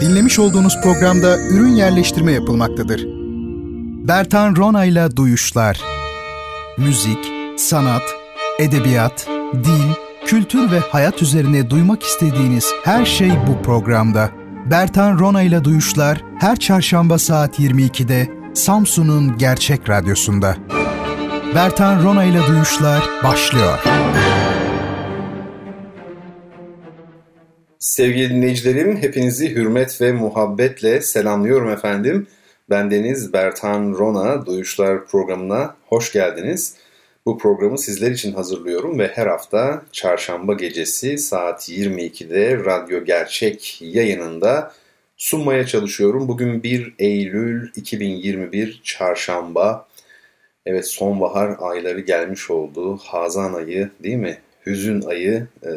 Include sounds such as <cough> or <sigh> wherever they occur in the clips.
Dinlemiş olduğunuz programda ürün yerleştirme yapılmaktadır. Bertan Ronayla Duyuşlar Müzik, sanat, edebiyat, dil, kültür ve hayat üzerine duymak istediğiniz her şey bu programda. Bertan Ronayla Duyuşlar her çarşamba saat 22'de Samsun'un Gerçek Radyosu'nda. Bertan Ronayla Duyuşlar başlıyor. Sevgili dinleyicilerim, hepinizi hürmet ve muhabbetle selamlıyorum efendim. Ben Deniz Bertan Rona Duyuşlar programına hoş geldiniz. Bu programı sizler için hazırlıyorum ve her hafta çarşamba gecesi saat 22'de Radyo Gerçek yayınında sunmaya çalışıyorum. Bugün 1 Eylül 2021 çarşamba. Evet sonbahar ayları gelmiş oldu. Hazan ayı değil mi? Hüzün ayı e,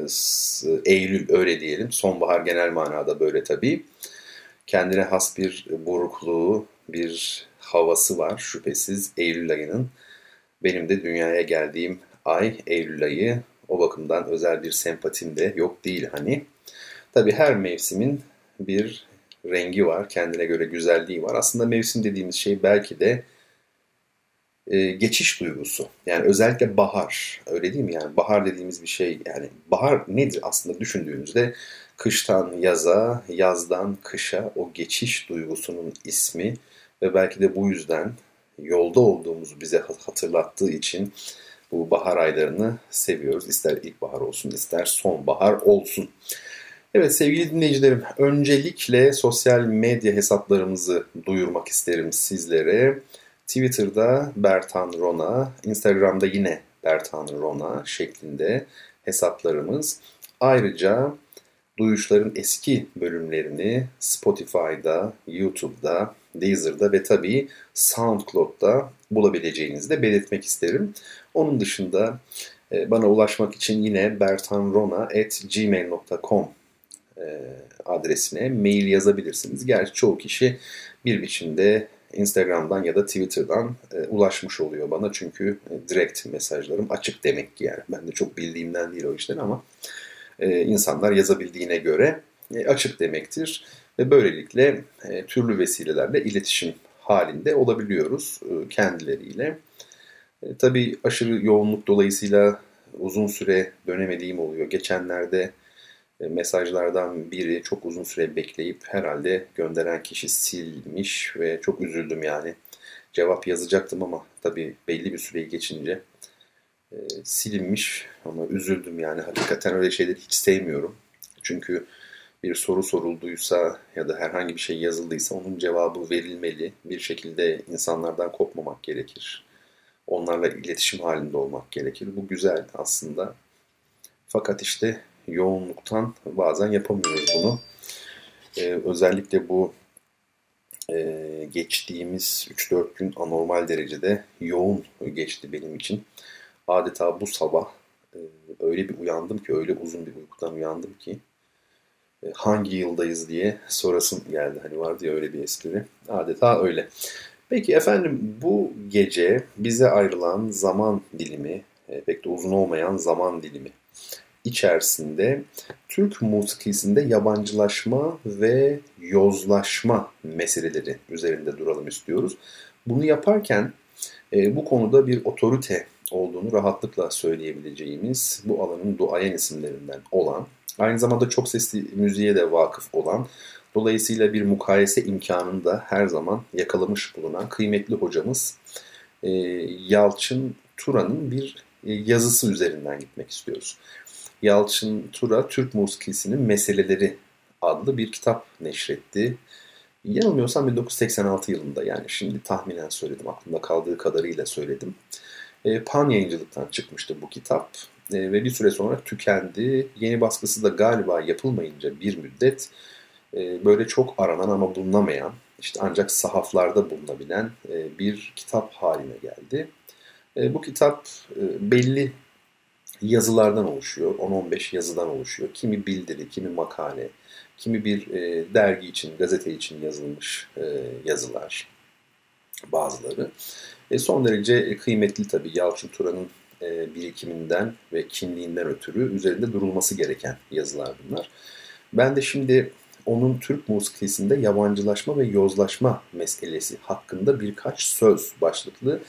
Eylül öyle diyelim. Sonbahar genel manada böyle tabii. Kendine has bir burukluğu, bir havası var şüphesiz Eylül ayının. Benim de dünyaya geldiğim ay Eylül ayı. O bakımdan özel bir sempatim de yok değil hani. Tabii her mevsimin bir rengi var, kendine göre güzelliği var. Aslında mevsim dediğimiz şey belki de e, geçiş duygusu. Yani özellikle bahar öyle değil mi? Yani bahar dediğimiz bir şey yani bahar nedir aslında düşündüğümüzde kıştan yaza, yazdan kışa o geçiş duygusunun ismi ve belki de bu yüzden yolda olduğumuzu bize hatırlattığı için bu bahar aylarını seviyoruz. İster ilkbahar olsun, ister sonbahar olsun. Evet sevgili dinleyicilerim, öncelikle sosyal medya hesaplarımızı duyurmak isterim sizlere. Twitter'da Bertan Rona, Instagram'da yine Bertan Rona şeklinde hesaplarımız. Ayrıca Duyuşların eski bölümlerini Spotify'da, YouTube'da, Deezer'da ve tabii SoundCloud'da bulabileceğinizi de belirtmek isterim. Onun dışında e, bana ulaşmak için yine bertanrona.gmail.com e, adresine mail yazabilirsiniz. Gerçi çoğu kişi bir biçimde Instagram'dan ya da Twitter'dan e, ulaşmış oluyor bana. Çünkü e, direkt mesajlarım açık demek ki yani. Ben de çok bildiğimden değil o işler ama e, insanlar yazabildiğine göre e, açık demektir. Ve böylelikle e, türlü vesilelerle iletişim halinde olabiliyoruz e, kendileriyle. E, tabii aşırı yoğunluk dolayısıyla uzun süre dönemediğim oluyor. Geçenlerde mesajlardan biri çok uzun süre bekleyip herhalde gönderen kişi silmiş ve çok üzüldüm yani. Cevap yazacaktım ama tabii belli bir süreyi geçince e, silinmiş ama üzüldüm yani. Hakikaten öyle şeyleri hiç sevmiyorum. Çünkü bir soru sorulduysa ya da herhangi bir şey yazıldıysa onun cevabı verilmeli. Bir şekilde insanlardan kopmamak gerekir. Onlarla iletişim halinde olmak gerekir. Bu güzel aslında. Fakat işte yoğunluktan bazen yapamıyoruz bunu. Ee, özellikle bu e, geçtiğimiz 3-4 gün anormal derecede yoğun geçti benim için. Adeta bu sabah e, öyle bir uyandım ki, öyle uzun bir uykudan uyandım ki e, hangi yıldayız diye sorasım geldi. Hani vardı ya öyle bir espri. Adeta öyle. Peki efendim bu gece bize ayrılan zaman dilimi, e, pek de uzun olmayan zaman dilimi içerisinde Türk musikisinde yabancılaşma ve yozlaşma meseleleri üzerinde duralım istiyoruz. Bunu yaparken e, bu konuda bir otorite olduğunu rahatlıkla söyleyebileceğimiz bu alanın duayen isimlerinden olan, aynı zamanda çok sesli müziğe de vakıf olan, dolayısıyla bir mukayese imkanını da her zaman yakalamış bulunan kıymetli hocamız e, Yalçın Turan'ın bir e, yazısı üzerinden gitmek istiyoruz. Yalçın Tura Türk musikisinin meseleleri adlı bir kitap neşretti. Yanılmıyorsam 1986 yılında yani şimdi tahminen söyledim aklımda kaldığı kadarıyla söyledim. E, Pan yayıncılıktan çıkmıştı bu kitap e, ve bir süre sonra tükendi. Yeni baskısı da galiba yapılmayınca bir müddet e, böyle çok aranan ama bulunamayan işte ancak sahaflarda bulunabilen e, bir kitap haline geldi. E, bu kitap e, belli yazılardan oluşuyor. 10-15 yazıdan oluşuyor. Kimi bildiri, kimi makale, kimi bir e, dergi için, gazete için yazılmış e, yazılar bazıları. E, son derece kıymetli tabii Yalçın Turan'ın e, birikiminden ve kimliğinden ötürü üzerinde durulması gereken yazılar bunlar. Ben de şimdi onun Türk musikisinde yabancılaşma ve yozlaşma meselesi hakkında birkaç söz başlıklı e,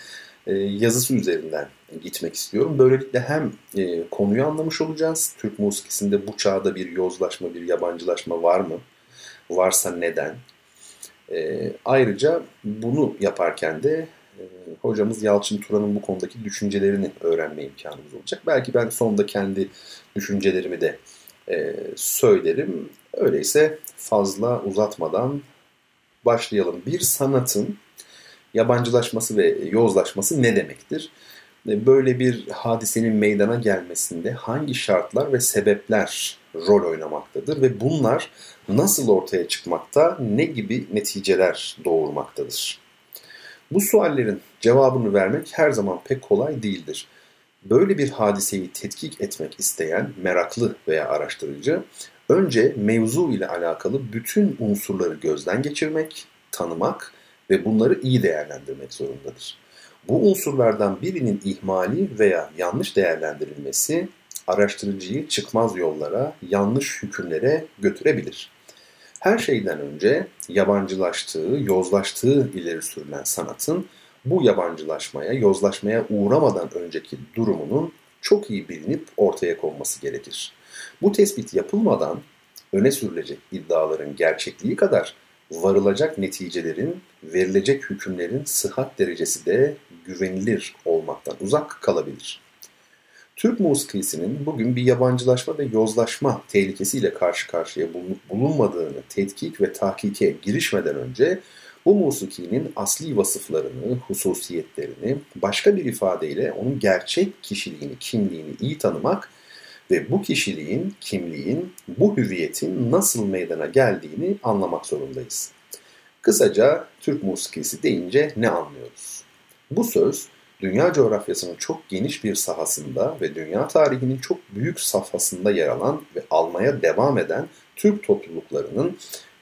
yazısı üzerinden gitmek istiyorum. Böylelikle hem e, konuyu anlamış olacağız. Türk musikisinde bu çağda bir yozlaşma, bir yabancılaşma var mı? Varsa neden? E, ayrıca bunu yaparken de e, hocamız Yalçın Turan'ın bu konudaki düşüncelerini öğrenme imkanımız olacak. Belki ben sonunda kendi düşüncelerimi de e, söylerim. Öyleyse fazla uzatmadan başlayalım. Bir sanatın yabancılaşması ve yozlaşması ne demektir? E, böyle bir hadisenin meydana gelmesinde hangi şartlar ve sebepler rol oynamaktadır ve bunlar nasıl ortaya çıkmakta, ne gibi neticeler doğurmaktadır? Bu suallerin cevabını vermek her zaman pek kolay değildir. Böyle bir hadiseyi tetkik etmek isteyen meraklı veya araştırıcı önce mevzu ile alakalı bütün unsurları gözden geçirmek, tanımak ve bunları iyi değerlendirmek zorundadır. Bu unsurlardan birinin ihmali veya yanlış değerlendirilmesi araştırıcıyı çıkmaz yollara, yanlış hükümlere götürebilir. Her şeyden önce yabancılaştığı, yozlaştığı ileri sürülen sanatın bu yabancılaşmaya, yozlaşmaya uğramadan önceki durumunun çok iyi bilinip ortaya konması gerekir. Bu tespit yapılmadan öne sürülecek iddiaların gerçekliği kadar varılacak neticelerin, verilecek hükümlerin sıhhat derecesi de güvenilir olmaktan uzak kalabilir. Türk musikisinin bugün bir yabancılaşma ve yozlaşma tehlikesiyle karşı karşıya bulunmadığını tetkik ve tahkike girişmeden önce bu musikinin asli vasıflarını, hususiyetlerini, başka bir ifadeyle onun gerçek kişiliğini, kimliğini iyi tanımak ve bu kişiliğin, kimliğin, bu hüviyetin nasıl meydana geldiğini anlamak zorundayız. Kısaca Türk musikisi deyince ne anlıyoruz? Bu söz dünya coğrafyasının çok geniş bir sahasında ve dünya tarihinin çok büyük safhasında yer alan ve almaya devam eden Türk topluluklarının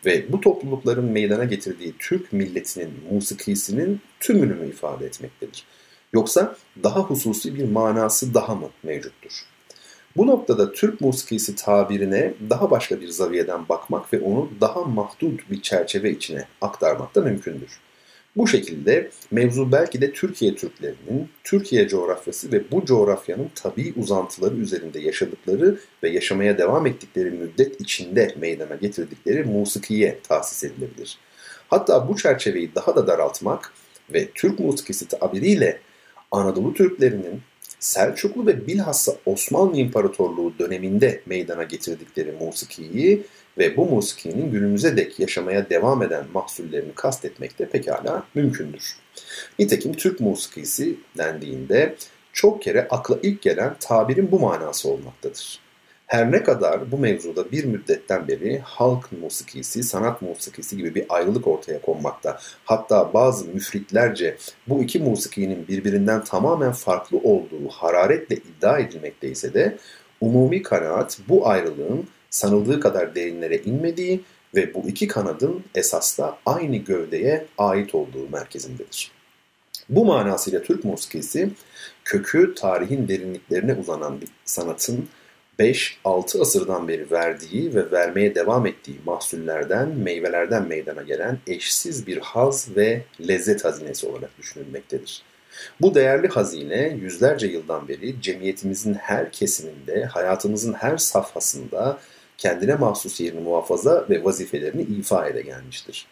ve bu toplulukların meydana getirdiği Türk milletinin musikisinin tümünü mü ifade etmektedir? Yoksa daha hususi bir manası daha mı mevcuttur? Bu noktada Türk musikisi tabirine daha başka bir zaviyeden bakmak ve onu daha mahdut bir çerçeve içine aktarmak da mümkündür. Bu şekilde mevzu belki de Türkiye Türklerinin, Türkiye coğrafyası ve bu coğrafyanın tabi uzantıları üzerinde yaşadıkları ve yaşamaya devam ettikleri müddet içinde meydana getirdikleri musikiye tahsis edilebilir. Hatta bu çerçeveyi daha da daraltmak ve Türk musikisi tabiriyle Anadolu Türklerinin Selçuklu ve bilhassa Osmanlı İmparatorluğu döneminde meydana getirdikleri musikiyi ve bu musikinin günümüze dek yaşamaya devam eden mahsullerini kastetmek de pekala mümkündür. Nitekim Türk musikisi dendiğinde çok kere akla ilk gelen tabirin bu manası olmaktadır. Her ne kadar bu mevzuda bir müddetten beri halk musikisi, sanat musikisi gibi bir ayrılık ortaya konmakta. Hatta bazı müfritlerce bu iki musikinin birbirinden tamamen farklı olduğu hararetle iddia edilmekteyse de umumi kanaat bu ayrılığın sanıldığı kadar derinlere inmediği ve bu iki kanadın esasla aynı gövdeye ait olduğu merkezindedir. Bu manasıyla Türk musikisi kökü tarihin derinliklerine uzanan bir sanatın 5-6 asırdan beri verdiği ve vermeye devam ettiği mahsullerden, meyvelerden meydana gelen eşsiz bir haz ve lezzet hazinesi olarak düşünülmektedir. Bu değerli hazine yüzlerce yıldan beri cemiyetimizin her kesiminde, hayatımızın her safhasında kendine mahsus yerini muhafaza ve vazifelerini ifa ede gelmiştir.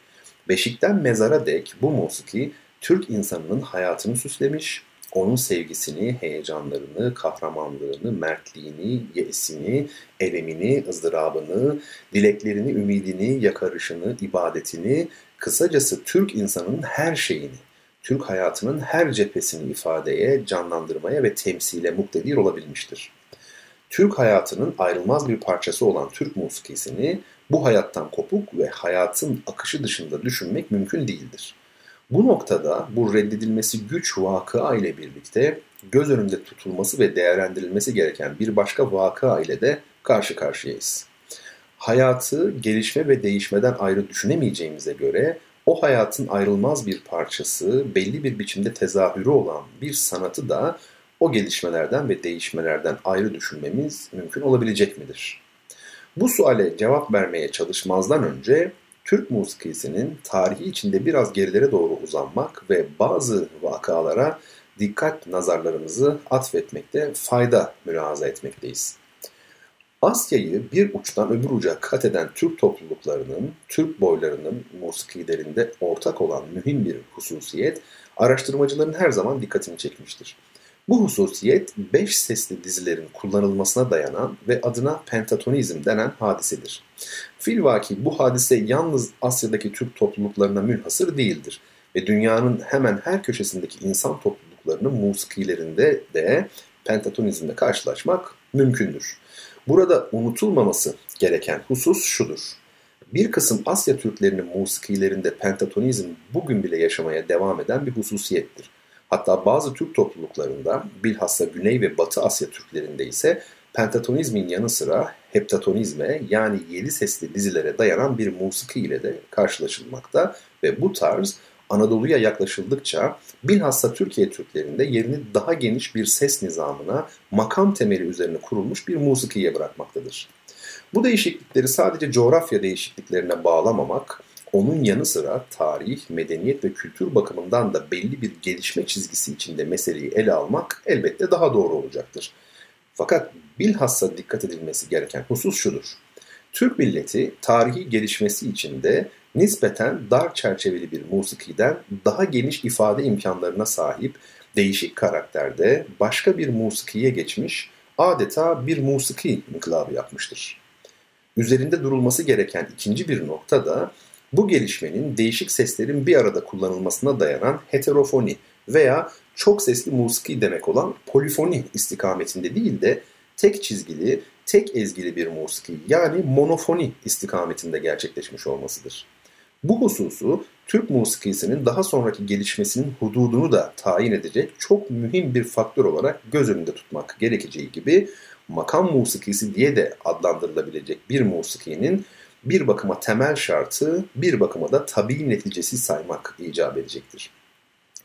Beşikten mezara dek bu musiki Türk insanının hayatını süslemiş, onun sevgisini, heyecanlarını, kahramanlığını, mertliğini, yesini, elemini, ızdırabını, dileklerini, ümidini, yakarışını, ibadetini, kısacası Türk insanının her şeyini, Türk hayatının her cephesini ifadeye, canlandırmaya ve temsile muktedir olabilmiştir. Türk hayatının ayrılmaz bir parçası olan Türk musikisini bu hayattan kopuk ve hayatın akışı dışında düşünmek mümkün değildir. Bu noktada bu reddedilmesi güç vakıa ile birlikte göz önünde tutulması ve değerlendirilmesi gereken bir başka vakıa ile de karşı karşıyayız. Hayatı gelişme ve değişmeden ayrı düşünemeyeceğimize göre o hayatın ayrılmaz bir parçası, belli bir biçimde tezahürü olan bir sanatı da o gelişmelerden ve değişmelerden ayrı düşünmemiz mümkün olabilecek midir? Bu suale cevap vermeye çalışmazdan önce Türk musikisinin tarihi içinde biraz gerilere doğru uzanmak ve bazı vakalara dikkat nazarlarımızı atfetmekte fayda mülahaza etmekteyiz. Asya'yı bir uçtan öbür uca kat eden Türk topluluklarının, Türk boylarının musikilerinde ortak olan mühim bir hususiyet araştırmacıların her zaman dikkatini çekmiştir. Bu hususiyet beş sesli dizilerin kullanılmasına dayanan ve adına pentatonizm denen hadisedir. Filvaki bu hadise yalnız Asya'daki Türk topluluklarına münhasır değildir ve dünyanın hemen her köşesindeki insan topluluklarının musikilerinde de pentatonizmle karşılaşmak mümkündür. Burada unutulmaması gereken husus şudur. Bir kısım Asya Türklerinin musikilerinde pentatonizm bugün bile yaşamaya devam eden bir hususiyettir. Hatta bazı Türk topluluklarında bilhassa Güney ve Batı Asya Türklerinde ise pentatonizmin yanı sıra heptatonizme yani yedi sesli dizilere dayanan bir musiki ile de karşılaşılmakta ve bu tarz Anadolu'ya yaklaşıldıkça bilhassa Türkiye Türklerinde yerini daha geniş bir ses nizamına makam temeli üzerine kurulmuş bir musikiye bırakmaktadır. Bu değişiklikleri sadece coğrafya değişikliklerine bağlamamak, onun yanı sıra tarih, medeniyet ve kültür bakımından da belli bir gelişme çizgisi içinde meseleyi ele almak elbette daha doğru olacaktır. Fakat bilhassa dikkat edilmesi gereken husus şudur. Türk milleti tarihi gelişmesi içinde nispeten dar çerçeveli bir musikiden daha geniş ifade imkanlarına sahip değişik karakterde başka bir musikiye geçmiş, adeta bir musiki inkılabı yapmıştır. Üzerinde durulması gereken ikinci bir nokta da bu gelişmenin değişik seslerin bir arada kullanılmasına dayanan heterofoni veya çok sesli musiki demek olan polifoni istikametinde değil de tek çizgili, tek ezgili bir musiki yani monofoni istikametinde gerçekleşmiş olmasıdır. Bu hususu Türk musikisinin daha sonraki gelişmesinin hududunu da tayin edecek çok mühim bir faktör olarak göz önünde tutmak gerekeceği gibi makam musikisi diye de adlandırılabilecek bir musikinin bir bakıma temel şartı, bir bakıma da tabii neticesi saymak icap edecektir.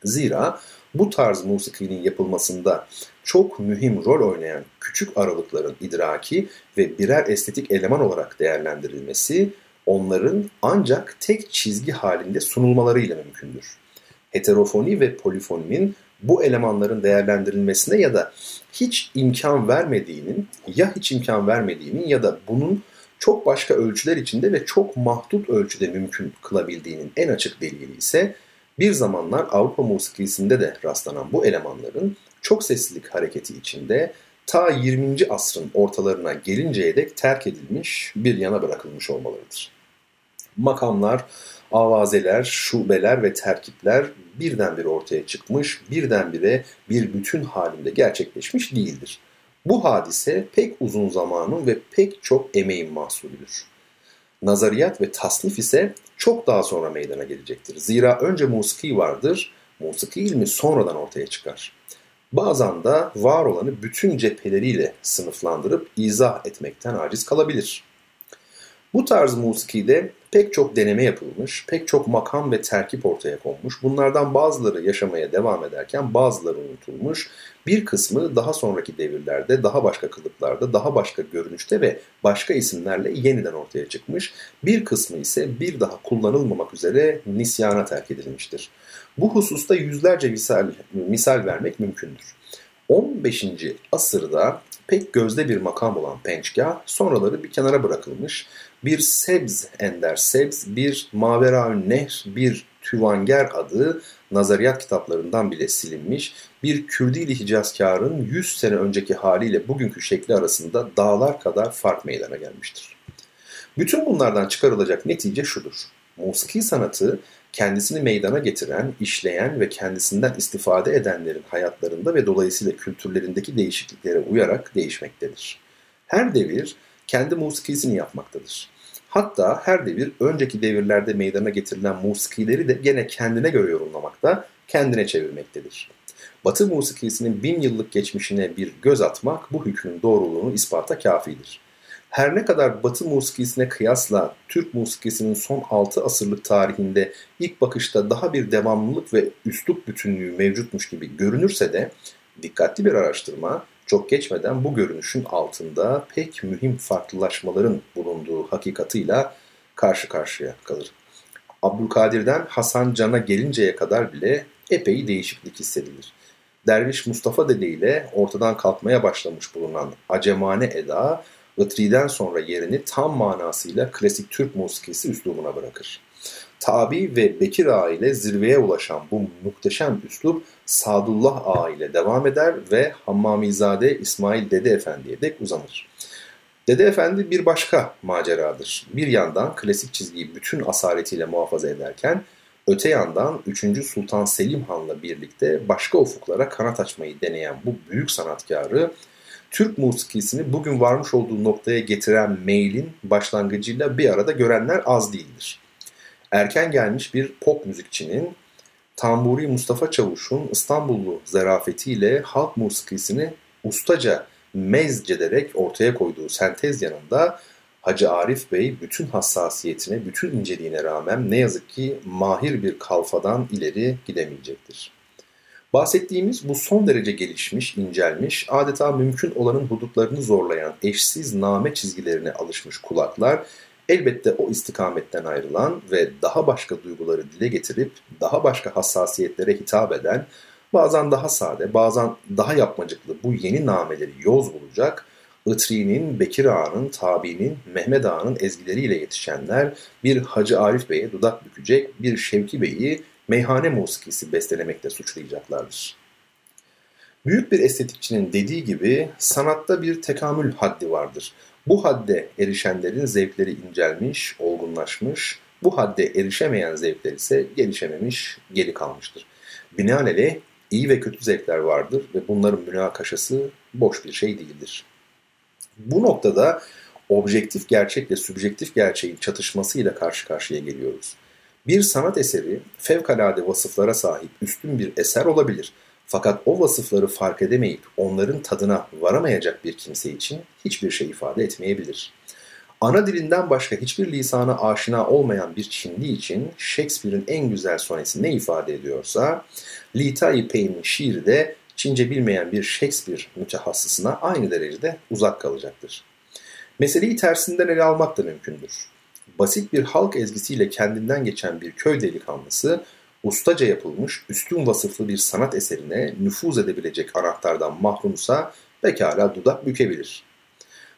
Zira bu tarz musikinin yapılmasında çok mühim rol oynayan küçük aralıkların idraki ve birer estetik eleman olarak değerlendirilmesi onların ancak tek çizgi halinde sunulmalarıyla mümkündür. Heterofoni ve polifoninin bu elemanların değerlendirilmesine ya da hiç imkan vermediğinin ya hiç imkan vermediğinin ya da bunun çok başka ölçüler içinde ve çok mahdut ölçüde mümkün kılabildiğinin en açık delili ise bir zamanlar Avrupa musikisinde de rastlanan bu elemanların çok seslilik hareketi içinde ta 20. asrın ortalarına gelinceye dek terk edilmiş bir yana bırakılmış olmalarıdır. Makamlar, avazeler, şubeler ve terkipler birdenbire ortaya çıkmış, birdenbire bir bütün halinde gerçekleşmiş değildir. Bu hadise pek uzun zamanın ve pek çok emeğin mahsulüdür. Nazariyat ve tasnif ise çok daha sonra meydana gelecektir. Zira önce musiki vardır, musiki ilmi sonradan ortaya çıkar. Bazen de var olanı bütün cepheleriyle sınıflandırıp izah etmekten aciz kalabilir. Bu tarz musikide pek çok deneme yapılmış, pek çok makam ve terkip ortaya konmuş. Bunlardan bazıları yaşamaya devam ederken bazıları unutulmuş. Bir kısmı daha sonraki devirlerde, daha başka kılıklarda, daha başka görünüşte ve başka isimlerle yeniden ortaya çıkmış. Bir kısmı ise bir daha kullanılmamak üzere nisyana terk edilmiştir. Bu hususta yüzlerce misal, misal vermek mümkündür. 15. asırda pek gözde bir makam olan pençkah sonraları bir kenara bırakılmış bir sebz ender sebz, bir maveraün nehr, bir tüvanger adı nazariyat kitaplarından bile silinmiş, bir Kürdili Hicazkar'ın 100 sene önceki haliyle bugünkü şekli arasında dağlar kadar fark meydana gelmiştir. Bütün bunlardan çıkarılacak netice şudur. Musiki sanatı kendisini meydana getiren, işleyen ve kendisinden istifade edenlerin hayatlarında ve dolayısıyla kültürlerindeki değişikliklere uyarak değişmektedir. Her devir kendi musikisini yapmaktadır. Hatta her devir önceki devirlerde meydana getirilen musikileri de gene kendine göre yorumlamakta, kendine çevirmektedir. Batı musikisinin bin yıllık geçmişine bir göz atmak bu hükmün doğruluğunu ispata kafidir. Her ne kadar Batı musikisine kıyasla Türk musikisinin son 6 asırlık tarihinde ilk bakışta daha bir devamlılık ve üslup bütünlüğü mevcutmuş gibi görünürse de dikkatli bir araştırma çok geçmeden bu görünüşün altında pek mühim farklılaşmaların bulunduğu hakikatıyla karşı karşıya kalır. Abdülkadir'den Hasan Can'a gelinceye kadar bile epey değişiklik hissedilir. Derviş Mustafa Dede ile ortadan kalkmaya başlamış bulunan acemane eda, Itri'den sonra yerini tam manasıyla klasik Türk musikisi üslubuna bırakır. Tabi ve Bekir Ağa ile zirveye ulaşan bu muhteşem üslup Sadullah Ağa ile devam eder ve Hammamizade İsmail Dede Efendi'ye dek uzanır. Dede Efendi bir başka maceradır. Bir yandan klasik çizgiyi bütün asaletiyle muhafaza ederken öte yandan 3. Sultan Selim Han'la birlikte başka ufuklara kanat açmayı deneyen bu büyük sanatkarı Türk musikisini bugün varmış olduğu noktaya getiren mailin başlangıcıyla bir arada görenler az değildir. Erken gelmiş bir pop müzikçinin Tamburi Mustafa Çavuş'un İstanbullu zarafetiyle halk musikisini ustaca mezcederek ortaya koyduğu sentez yanında Hacı Arif Bey bütün hassasiyetine, bütün inceliğine rağmen ne yazık ki mahir bir kalfadan ileri gidemeyecektir. Bahsettiğimiz bu son derece gelişmiş, incelmiş, adeta mümkün olanın hudutlarını zorlayan eşsiz name çizgilerine alışmış kulaklar elbette o istikametten ayrılan ve daha başka duyguları dile getirip daha başka hassasiyetlere hitap eden, bazen daha sade, bazen daha yapmacıklı bu yeni nameleri yoz bulacak, Itri'nin, Bekir Ağa'nın, Tabi'nin, Mehmet Ağa'nın ezgileriyle yetişenler bir Hacı Arif Bey'e dudak bükecek, bir Şevki Bey'i meyhane musikisi bestelemekle suçlayacaklardır. Büyük bir estetikçinin dediği gibi sanatta bir tekamül haddi vardır. Bu hadde erişenlerin zevkleri incelmiş, olgunlaşmış, bu hadde erişemeyen zevkler ise gelişememiş, geri kalmıştır. Binaenaleyh iyi ve kötü zevkler vardır ve bunların münakaşası boş bir şey değildir. Bu noktada objektif gerçekle sübjektif gerçeğin çatışmasıyla karşı karşıya geliyoruz. Bir sanat eseri fevkalade vasıflara sahip üstün bir eser olabilir. Fakat o vasıfları fark edemeyip onların tadına varamayacak bir kimse için hiçbir şey ifade etmeyebilir. Ana dilinden başka hiçbir lisana aşina olmayan bir Çinli için Shakespeare'in en güzel sonesi ne ifade ediyorsa, Li Taipei'nin şiiri de Çince bilmeyen bir Shakespeare mütehassısına aynı derecede uzak kalacaktır. Meseleyi tersinden ele almak da mümkündür. Basit bir halk ezgisiyle kendinden geçen bir köy delikanlısı, ustaca yapılmış, üstün vasıflı bir sanat eserine nüfuz edebilecek anahtardan mahrumsa pekala dudak bükebilir.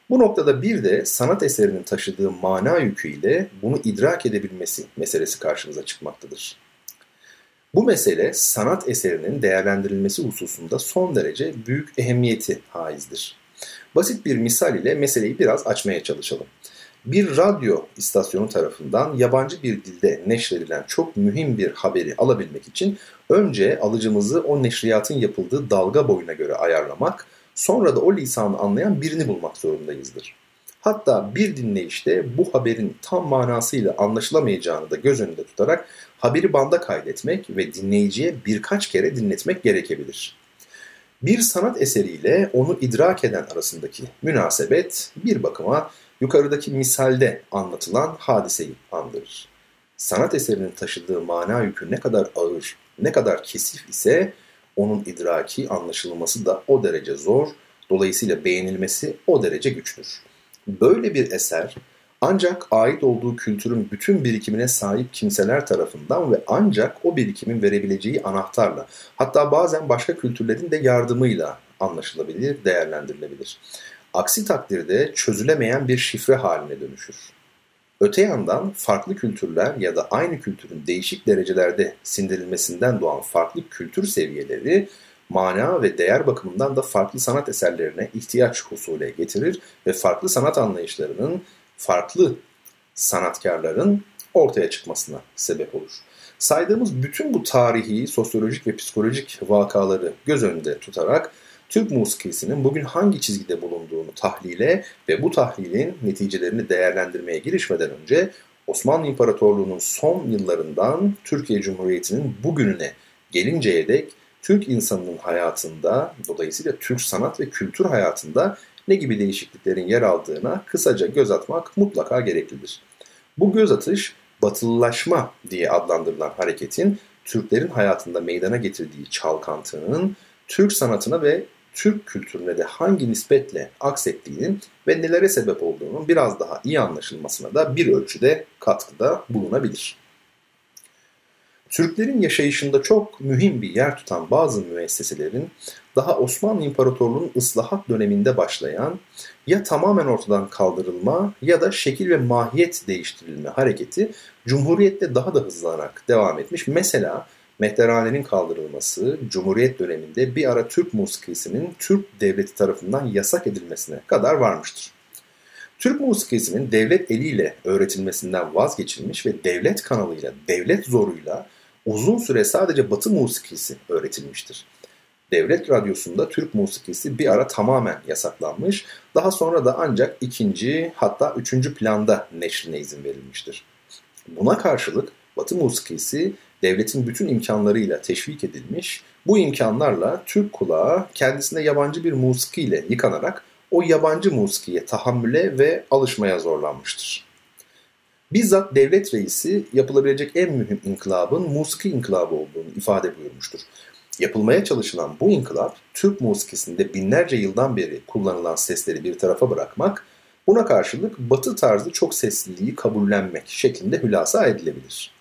Bu noktada bir de sanat eserinin taşıdığı mana yüküyle bunu idrak edebilmesi meselesi karşımıza çıkmaktadır. Bu mesele sanat eserinin değerlendirilmesi hususunda son derece büyük ehemmiyeti haizdir. Basit bir misal ile meseleyi biraz açmaya çalışalım. Bir radyo istasyonu tarafından yabancı bir dilde neşredilen çok mühim bir haberi alabilmek için önce alıcımızı o neşriyatın yapıldığı dalga boyuna göre ayarlamak, sonra da o lisanı anlayan birini bulmak zorundayızdır. Hatta bir dinleyişte bu haberin tam manasıyla anlaşılamayacağını da göz önünde tutarak haberi banda kaydetmek ve dinleyiciye birkaç kere dinletmek gerekebilir. Bir sanat eseriyle onu idrak eden arasındaki münasebet bir bakıma yukarıdaki misalde anlatılan hadiseyi andırır. Sanat eserinin taşıdığı mana yükü ne kadar ağır, ne kadar kesif ise onun idraki anlaşılması da o derece zor, dolayısıyla beğenilmesi o derece güçtür. Böyle bir eser ancak ait olduğu kültürün bütün birikimine sahip kimseler tarafından ve ancak o birikimin verebileceği anahtarla, hatta bazen başka kültürlerin de yardımıyla anlaşılabilir, değerlendirilebilir. Aksi takdirde çözülemeyen bir şifre haline dönüşür. Öte yandan farklı kültürler ya da aynı kültürün değişik derecelerde sindirilmesinden doğan farklı kültür seviyeleri mana ve değer bakımından da farklı sanat eserlerine ihtiyaç husule getirir ve farklı sanat anlayışlarının, farklı sanatkarların ortaya çıkmasına sebep olur. Saydığımız bütün bu tarihi, sosyolojik ve psikolojik vakaları göz önünde tutarak Türk musikisinin bugün hangi çizgide bulunduğunu tahlile ve bu tahlilin neticelerini değerlendirmeye girişmeden önce Osmanlı İmparatorluğu'nun son yıllarından Türkiye Cumhuriyeti'nin bugününe gelinceye dek Türk insanının hayatında, dolayısıyla Türk sanat ve kültür hayatında ne gibi değişikliklerin yer aldığına kısaca göz atmak mutlaka gereklidir. Bu göz atış batılılaşma diye adlandırılan hareketin Türklerin hayatında meydana getirdiği çalkantının Türk sanatına ve Türk kültürüne de hangi nispetle aksettiğinin ve nelere sebep olduğunun biraz daha iyi anlaşılmasına da bir ölçüde katkıda bulunabilir. Türklerin yaşayışında çok mühim bir yer tutan bazı müesseselerin daha Osmanlı İmparatorluğu'nun ıslahat döneminde başlayan ya tamamen ortadan kaldırılma ya da şekil ve mahiyet değiştirilme hareketi Cumhuriyet'te daha da hızlanarak devam etmiş. Mesela Mehtehane'nin kaldırılması Cumhuriyet döneminde bir ara Türk musikisinin Türk devleti tarafından yasak edilmesine kadar varmıştır. Türk musikisinin devlet eliyle öğretilmesinden vazgeçilmiş ve devlet kanalıyla, devlet zoruyla uzun süre sadece Batı musikisi öğretilmiştir. Devlet radyosunda Türk musikisi bir ara tamamen yasaklanmış, daha sonra da ancak ikinci hatta üçüncü planda neşrine izin verilmiştir. Buna karşılık Batı musikisi devletin bütün imkanlarıyla teşvik edilmiş, bu imkanlarla Türk kulağı kendisine yabancı bir musikiyle yıkanarak o yabancı musikiye tahammüle ve alışmaya zorlanmıştır. Bizzat devlet reisi yapılabilecek en mühim inkılabın musiki inkılabı olduğunu ifade buyurmuştur. Yapılmaya çalışılan bu inkılap, Türk musikisinde binlerce yıldan beri kullanılan sesleri bir tarafa bırakmak, buna karşılık batı tarzı çok sesliliği kabullenmek şeklinde hülasa edilebilir.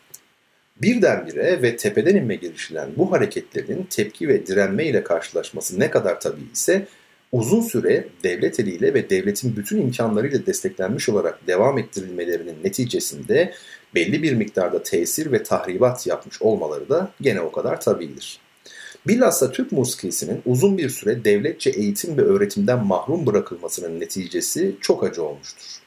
Birdenbire ve tepeden inme girişilen bu hareketlerin tepki ve direnme ile karşılaşması ne kadar tabii ise uzun süre devlet eliyle ve devletin bütün imkanlarıyla desteklenmiş olarak devam ettirilmelerinin neticesinde belli bir miktarda tesir ve tahribat yapmış olmaları da gene o kadar tabiidir. Bilhassa Türk musikisinin uzun bir süre devletçe eğitim ve öğretimden mahrum bırakılmasının neticesi çok acı olmuştur.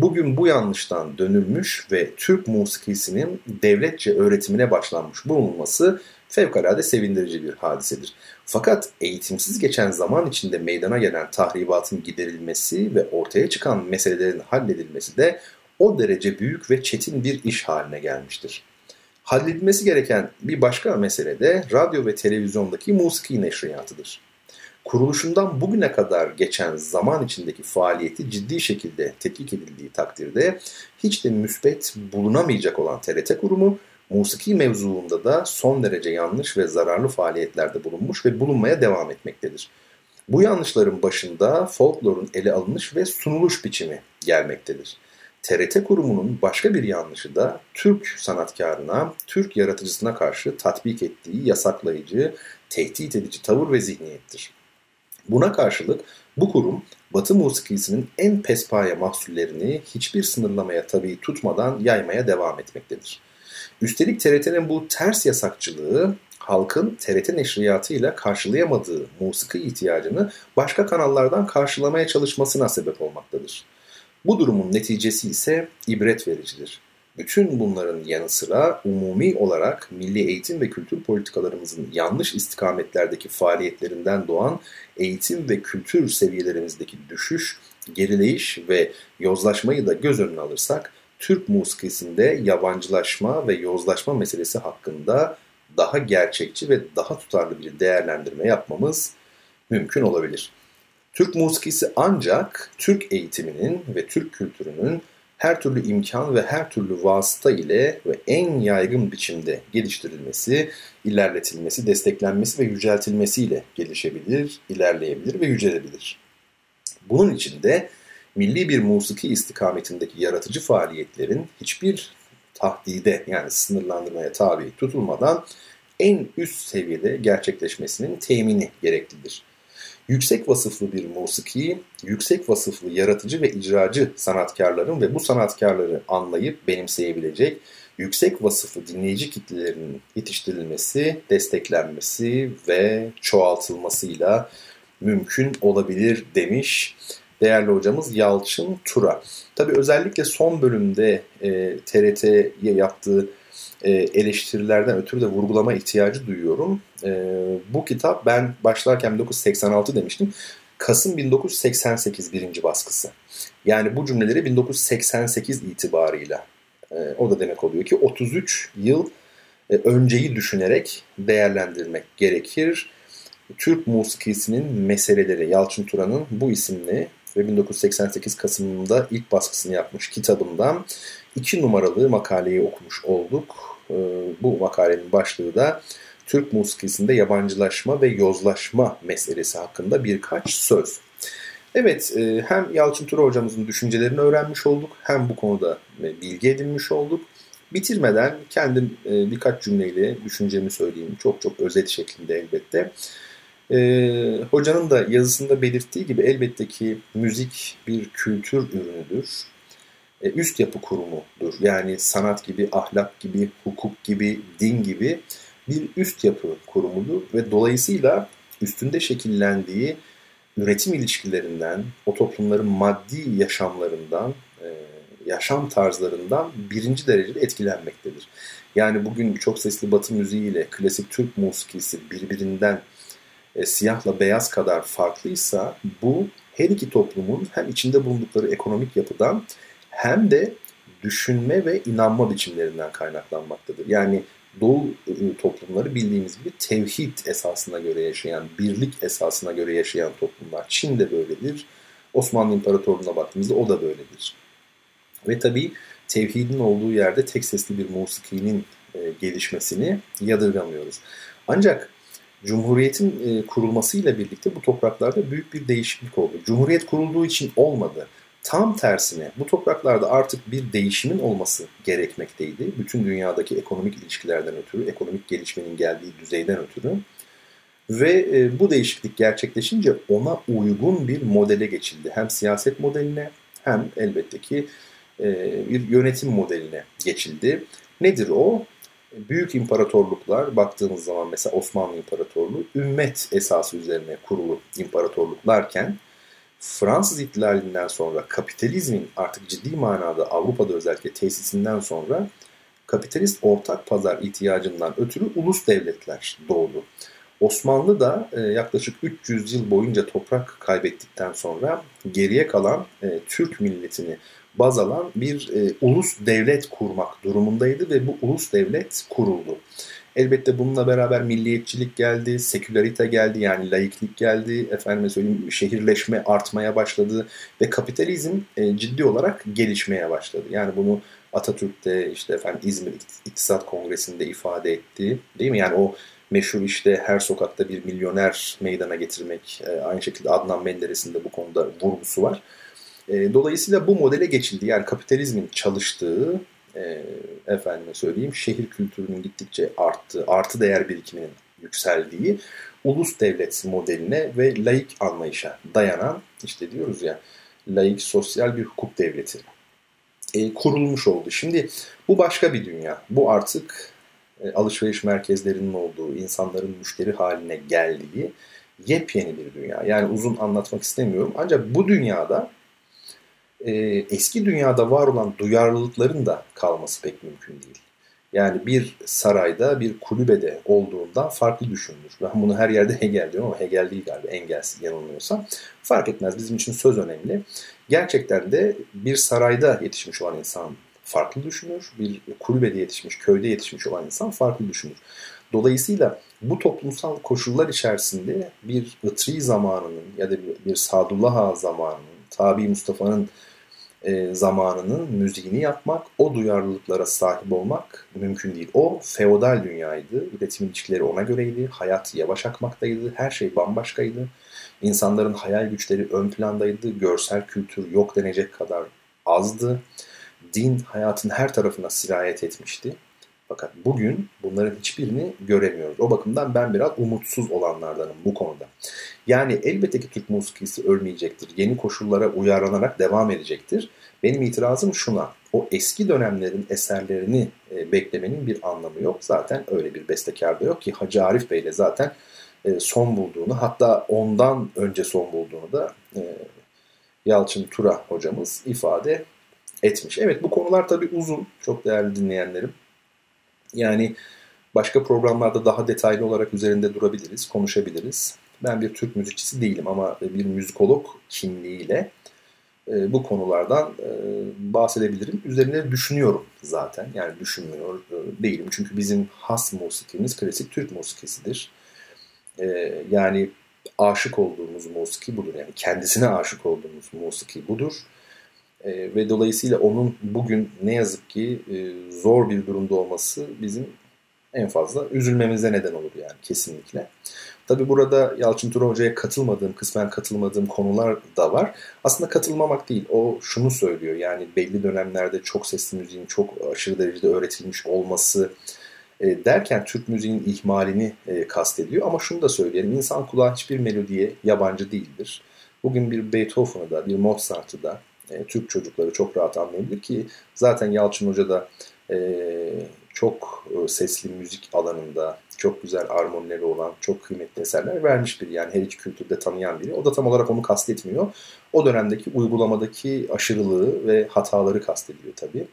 Bugün bu yanlıştan dönülmüş ve Türk musikisinin devletçe öğretimine başlanmış bulunması fevkalade sevindirici bir hadisedir. Fakat eğitimsiz geçen zaman içinde meydana gelen tahribatın giderilmesi ve ortaya çıkan meselelerin halledilmesi de o derece büyük ve çetin bir iş haline gelmiştir. Halledilmesi gereken bir başka mesele de radyo ve televizyondaki musiki neşriyatıdır. Kuruluşundan bugüne kadar geçen zaman içindeki faaliyeti ciddi şekilde tetkik edildiği takdirde hiç de müspet bulunamayacak olan TRT kurumu musiki mevzuunda da son derece yanlış ve zararlı faaliyetlerde bulunmuş ve bulunmaya devam etmektedir. Bu yanlışların başında folklorun ele alınış ve sunuluş biçimi gelmektedir. TRT kurumunun başka bir yanlışı da Türk sanatkarına, Türk yaratıcısına karşı tatbik ettiği yasaklayıcı, tehdit edici tavır ve zihniyettir. Buna karşılık bu kurum Batı musikisinin en pespaya mahsullerini hiçbir sınırlamaya tabi tutmadan yaymaya devam etmektedir. Üstelik TRT'nin bu ters yasakçılığı halkın TRT neşriyatıyla karşılayamadığı musiki ihtiyacını başka kanallardan karşılamaya çalışmasına sebep olmaktadır. Bu durumun neticesi ise ibret vericidir. Bütün bunların yanı sıra umumi olarak milli eğitim ve kültür politikalarımızın yanlış istikametlerdeki faaliyetlerinden doğan eğitim ve kültür seviyelerimizdeki düşüş, gerileyiş ve yozlaşmayı da göz önüne alırsak Türk musikisinde yabancılaşma ve yozlaşma meselesi hakkında daha gerçekçi ve daha tutarlı bir değerlendirme yapmamız mümkün olabilir. Türk musikisi ancak Türk eğitiminin ve Türk kültürünün her türlü imkan ve her türlü vasıta ile ve en yaygın biçimde geliştirilmesi, ilerletilmesi, desteklenmesi ve yüceltilmesiyle gelişebilir, ilerleyebilir ve yücelebilir. Bunun için de milli bir musiki istikametindeki yaratıcı faaliyetlerin hiçbir tahdide yani sınırlandırmaya tabi tutulmadan en üst seviyede gerçekleşmesinin temini gereklidir. Yüksek vasıflı bir musiki, yüksek vasıflı yaratıcı ve icracı sanatkarların ve bu sanatkarları anlayıp benimseyebilecek yüksek vasıflı dinleyici kitlelerinin yetiştirilmesi, desteklenmesi ve çoğaltılmasıyla mümkün olabilir demiş değerli hocamız Yalçın Tura. Tabi özellikle son bölümde e, TRT'ye yaptığı e, eleştirilerden ötürü de vurgulama ihtiyacı duyuyorum. E, bu kitap ben başlarken 1986 demiştim. Kasım 1988 birinci baskısı. Yani bu cümleleri 1988 itibarıyla e, o da demek oluyor ki 33 yıl önceyi düşünerek değerlendirmek gerekir. Türk musikisinin meseleleri Yalçın Turan'ın bu isimli ve 1988 Kasım'da ilk baskısını yapmış kitabından iki numaralı makaleyi okumuş olduk. Ee, bu makalenin başlığı da Türk musikisinde yabancılaşma ve yozlaşma meselesi hakkında birkaç söz. Evet, e, hem Yalçın Tura hocamızın düşüncelerini öğrenmiş olduk, hem bu konuda e, bilgi edinmiş olduk. Bitirmeden kendim e, birkaç cümleyle düşüncemi söyleyeyim. Çok çok özet şeklinde elbette. Hocanın da yazısında belirttiği gibi elbette ki müzik bir kültür ürünüdür. Üst yapı kurumudur. Yani sanat gibi, ahlak gibi, hukuk gibi, din gibi bir üst yapı kurumudur. Ve dolayısıyla üstünde şekillendiği üretim ilişkilerinden, o toplumların maddi yaşamlarından, e, yaşam tarzlarından birinci derecede etkilenmektedir. Yani bugün çok sesli batı müziği ile klasik Türk musikisi birbirinden e, siyahla beyaz kadar farklıysa bu her iki toplumun hem içinde bulundukları ekonomik yapıdan hem de düşünme ve inanma biçimlerinden kaynaklanmaktadır. Yani Doğu toplumları bildiğimiz gibi tevhid esasına göre yaşayan, birlik esasına göre yaşayan toplumlar. Çin de böyledir. Osmanlı İmparatorluğu'na baktığımızda o da böyledir. Ve tabii tevhidin olduğu yerde tek sesli bir musikinin e, gelişmesini yadırgamıyoruz. Ancak Cumhuriyet'in e, kurulmasıyla birlikte bu topraklarda büyük bir değişiklik oldu. Cumhuriyet kurulduğu için olmadı. Tam tersine bu topraklarda artık bir değişimin olması gerekmekteydi. Bütün dünyadaki ekonomik ilişkilerden ötürü, ekonomik gelişmenin geldiği düzeyden ötürü. Ve e, bu değişiklik gerçekleşince ona uygun bir modele geçildi. Hem siyaset modeline hem elbette ki e, bir yönetim modeline geçildi. Nedir o? Büyük imparatorluklar baktığımız zaman mesela Osmanlı İmparatorluğu ümmet esası üzerine kurulu imparatorluklarken Fransız ihtilalinden sonra kapitalizmin artık ciddi manada Avrupa'da özellikle tesisinden sonra kapitalist ortak pazar ihtiyacından ötürü ulus devletler doğdu. Osmanlı da e, yaklaşık 300 yıl boyunca toprak kaybettikten sonra geriye kalan e, Türk milletini baz alan bir e, ulus devlet kurmak durumundaydı ve bu ulus devlet kuruldu. Elbette bununla beraber milliyetçilik geldi, sekülerite geldi yani laiklik geldi, efendime söyleyeyim şehirleşme artmaya başladı ve kapitalizm e, ciddi olarak gelişmeye başladı. Yani bunu Atatürk'te işte efendim İzmir İktisat Kongresi'nde ifade etti değil mi? Yani o meşhur işte her sokakta bir milyoner meydana getirmek e, aynı şekilde Adnan Menderes'in de bu konuda vurgusu var. E, dolayısıyla bu modele geçildi. Yani kapitalizmin çalıştığı e, efendime söyleyeyim şehir kültürünün gittikçe arttığı, artı değer birikiminin yükseldiği ulus devlet modeline ve laik anlayışa dayanan işte diyoruz ya laik sosyal bir hukuk devleti e, kurulmuş oldu. Şimdi bu başka bir dünya. Bu artık e, alışveriş merkezlerinin olduğu, insanların müşteri haline geldiği yepyeni bir dünya. Yani uzun anlatmak istemiyorum. Ancak bu dünyada e, eski dünyada var olan duyarlılıkların da kalması pek mümkün değil. Yani bir sarayda, bir kulübede olduğundan farklı düşünülür. Ben bunu her yerde <laughs> Hegel diyorum ama Hegel değil galiba, Engels yanılmıyorsam. Fark etmez, bizim için söz önemli. Gerçekten de bir sarayda yetişmiş olan insan farklı düşünür. Bir kulübede yetişmiş, köyde yetişmiş olan insan farklı düşünür. Dolayısıyla bu toplumsal koşullar içerisinde bir ıtri zamanının ya da bir Sadullah zamanının, Tabi Mustafa'nın e, zamanının müziğini yapmak, o duyarlılıklara sahip olmak mümkün değil. O feodal dünyaydı, üretim ilişkileri ona göreydi, hayat yavaş akmaktaydı, her şey bambaşkaydı. İnsanların hayal güçleri ön plandaydı, görsel kültür yok denecek kadar azdı. Din hayatın her tarafına sirayet etmişti. Fakat bugün bunların hiçbirini göremiyoruz. O bakımdan ben biraz umutsuz olanlardanım bu konuda. Yani elbette ki Türk musikisi ölmeyecektir. Yeni koşullara uyarlanarak devam edecektir. Benim itirazım şuna. O eski dönemlerin eserlerini e, beklemenin bir anlamı yok. Zaten öyle bir bestekar da yok ki Hacı Arif Bey ile zaten e, son bulduğunu hatta ondan önce son bulduğunu da e, Yalçın Tura hocamız ifade etmiş. Evet bu konular tabii uzun. Çok değerli dinleyenlerim. Yani başka programlarda daha detaylı olarak üzerinde durabiliriz, konuşabiliriz. Ben bir Türk müzikçisi değilim ama bir müzikolog kimliğiyle e, bu konulardan e, bahsedebilirim. Üzerine düşünüyorum zaten. Yani düşünmüyor e, değilim. Çünkü bizim has musikimiz klasik Türk musikisidir. Yani aşık olduğumuz musiki budur. Yani kendisine aşık olduğumuz musiki budur. E, ve dolayısıyla onun bugün ne yazık ki e, zor bir durumda olması bizim En fazla üzülmemize neden olur yani kesinlikle. Tabi burada Yalçın Turan Hoca'ya katılmadığım, kısmen katılmadığım konular da var. Aslında katılmamak değil, o şunu söylüyor. Yani belli dönemlerde çok sesli müziğin çok aşırı derecede öğretilmiş olması e, derken Türk müziğinin ihmalini e, kastediyor. Ama şunu da söyleyelim, insan kulağı hiçbir melodiye yabancı değildir. Bugün bir Beethoven'ı da, bir Mozart'ı da e, Türk çocukları çok rahat anlayabilir ki zaten Yalçın Hoca da e, çok e, sesli müzik alanında çok güzel armonileri olan çok kıymetli eserler vermiş biri. Yani her iki kültürde tanıyan biri. O da tam olarak onu kastetmiyor. O dönemdeki uygulamadaki aşırılığı ve hataları kastediyor tabii.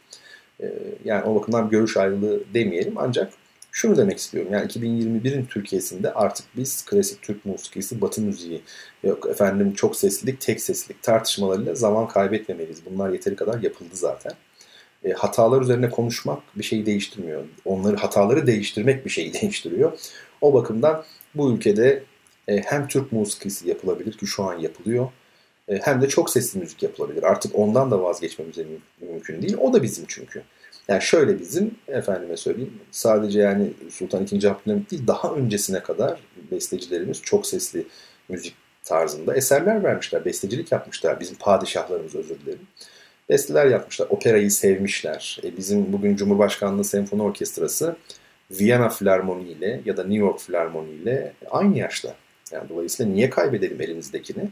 E, yani o bakımdan görüş ayrılığı demeyelim ancak şunu demek istiyorum. Yani 2021'in Türkiye'sinde artık biz klasik Türk musikisi, batı müziği, yok efendim çok seslilik, tek seslilik tartışmalarıyla zaman kaybetmemeliyiz. Bunlar yeteri kadar yapıldı zaten. E, hatalar üzerine konuşmak bir şeyi değiştirmiyor. Onları hataları değiştirmek bir şeyi <laughs> değiştiriyor. O bakımdan bu ülkede e, hem Türk musikisi yapılabilir ki şu an yapılıyor. E, hem de çok sesli müzik yapılabilir. Artık ondan da vazgeçmemiz mümkün değil. O da bizim çünkü. Yani şöyle bizim efendime söyleyeyim sadece yani Sultan II. Abdülhamit değil daha öncesine kadar bestecilerimiz çok sesli müzik tarzında eserler vermişler. Bestecilik yapmışlar. Bizim padişahlarımız özür dilerim. Besteler yapmışlar. Operayı sevmişler. E bizim bugün Cumhurbaşkanlığı Senfoni Orkestrası Viyana Filarmoni ile ya da New York Filarmoni ile aynı yaşta. Yani dolayısıyla niye kaybedelim elimizdekini?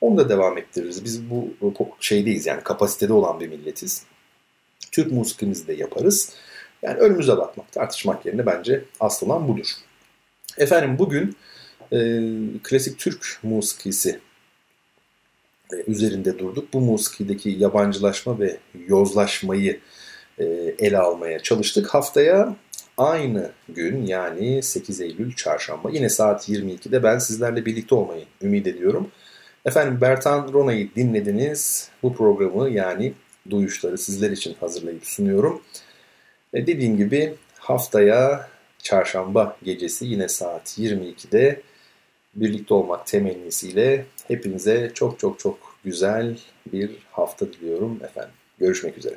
Onu da devam ettiririz. Biz bu, şeydeyiz yani kapasitede olan bir milletiz. Türk musikimizi de yaparız. Yani önümüze bakmak, tartışmak yerine bence asıl olan budur. Efendim bugün e, klasik Türk musikisi e, üzerinde durduk. Bu musikideki yabancılaşma ve yozlaşmayı e, ele almaya çalıştık. Haftaya aynı gün yani 8 Eylül çarşamba yine saat 22'de ben sizlerle birlikte olmayı ümit ediyorum. Efendim Bertan Rona'yı dinlediniz. Bu programı yani duyuşları sizler için hazırlayıp sunuyorum. E dediğim gibi haftaya çarşamba gecesi yine saat 22'de birlikte olmak temennisiyle hepinize çok çok çok güzel bir hafta diliyorum efendim. Görüşmek üzere.